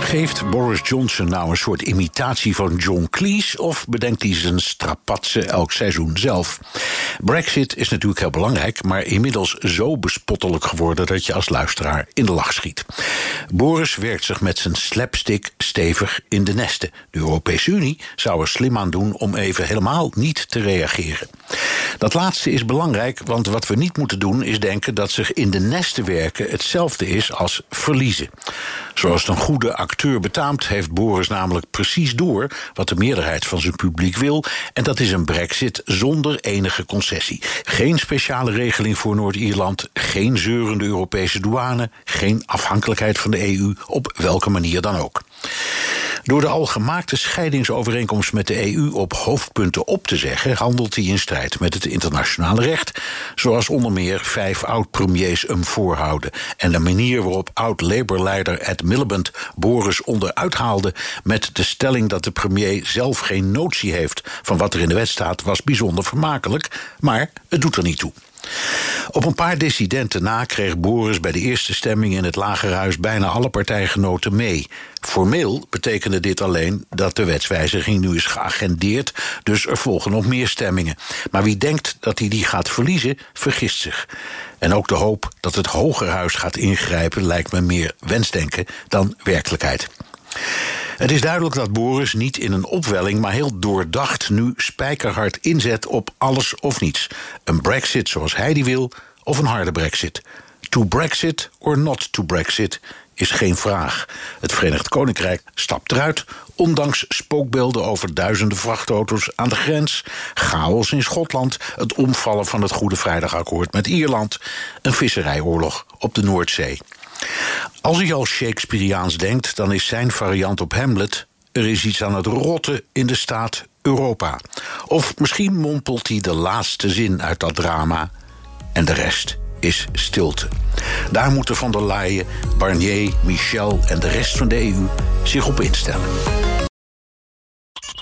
Geeft Boris Johnson nou een soort imitatie van John Cleese of bedenkt hij zijn strapatsen elk seizoen zelf? Brexit is natuurlijk heel belangrijk, maar inmiddels zo bespottelijk geworden dat je als luisteraar in de lach schiet. Boris werkt zich met zijn slapstick stevig in de nesten. De Europese Unie zou er slim aan doen om even helemaal niet te reageren. Dat laatste is belangrijk, want wat we niet moeten doen is denken dat zich in de nesten werken hetzelfde is als verliezen. Zoals een goede acteur betaamt, heeft Boris namelijk precies door wat de meerderheid van zijn publiek wil. En dat is een brexit zonder enige concessie. Geen speciale regeling voor Noord-Ierland, geen zeurende Europese douane, geen afhankelijkheid van de EU op welke manier dan ook. Door de al gemaakte scheidingsovereenkomst met de EU op hoofdpunten op te zeggen, handelt hij in strijd met het internationale recht, zoals onder meer vijf oud-premiers hem voorhouden. En de manier waarop oud-Labour-leider Ed Miliband Boris onderuit haalde met de stelling dat de premier zelf geen notie heeft van wat er in de wet staat, was bijzonder vermakelijk, maar het doet er niet toe. Op een paar dissidenten na kreeg Boris bij de eerste stemming in het Lagerhuis bijna alle partijgenoten mee. Formeel betekende dit alleen dat de wetswijziging nu is geagendeerd, dus er volgen nog meer stemmingen. Maar wie denkt dat hij die gaat verliezen, vergist zich. En ook de hoop dat het Hogerhuis gaat ingrijpen lijkt me meer wensdenken dan werkelijkheid. Het is duidelijk dat Boris niet in een opwelling, maar heel doordacht nu spijkerhard inzet op alles of niets. Een brexit zoals hij die wil, of een harde brexit. To brexit or not to brexit is geen vraag. Het Verenigd Koninkrijk stapt eruit, ondanks spookbeelden over duizenden vrachtauto's aan de grens, chaos in Schotland, het omvallen van het Goede Vrijdagakkoord met Ierland, een visserijoorlog op de Noordzee. Als hij al Shakespeareaans denkt, dan is zijn variant op Hamlet: er is iets aan het rotten in de staat Europa. Of misschien mompelt hij de laatste zin uit dat drama en de rest is stilte. Daar moeten Van der Leyen, Barnier, Michel en de rest van de EU zich op instellen.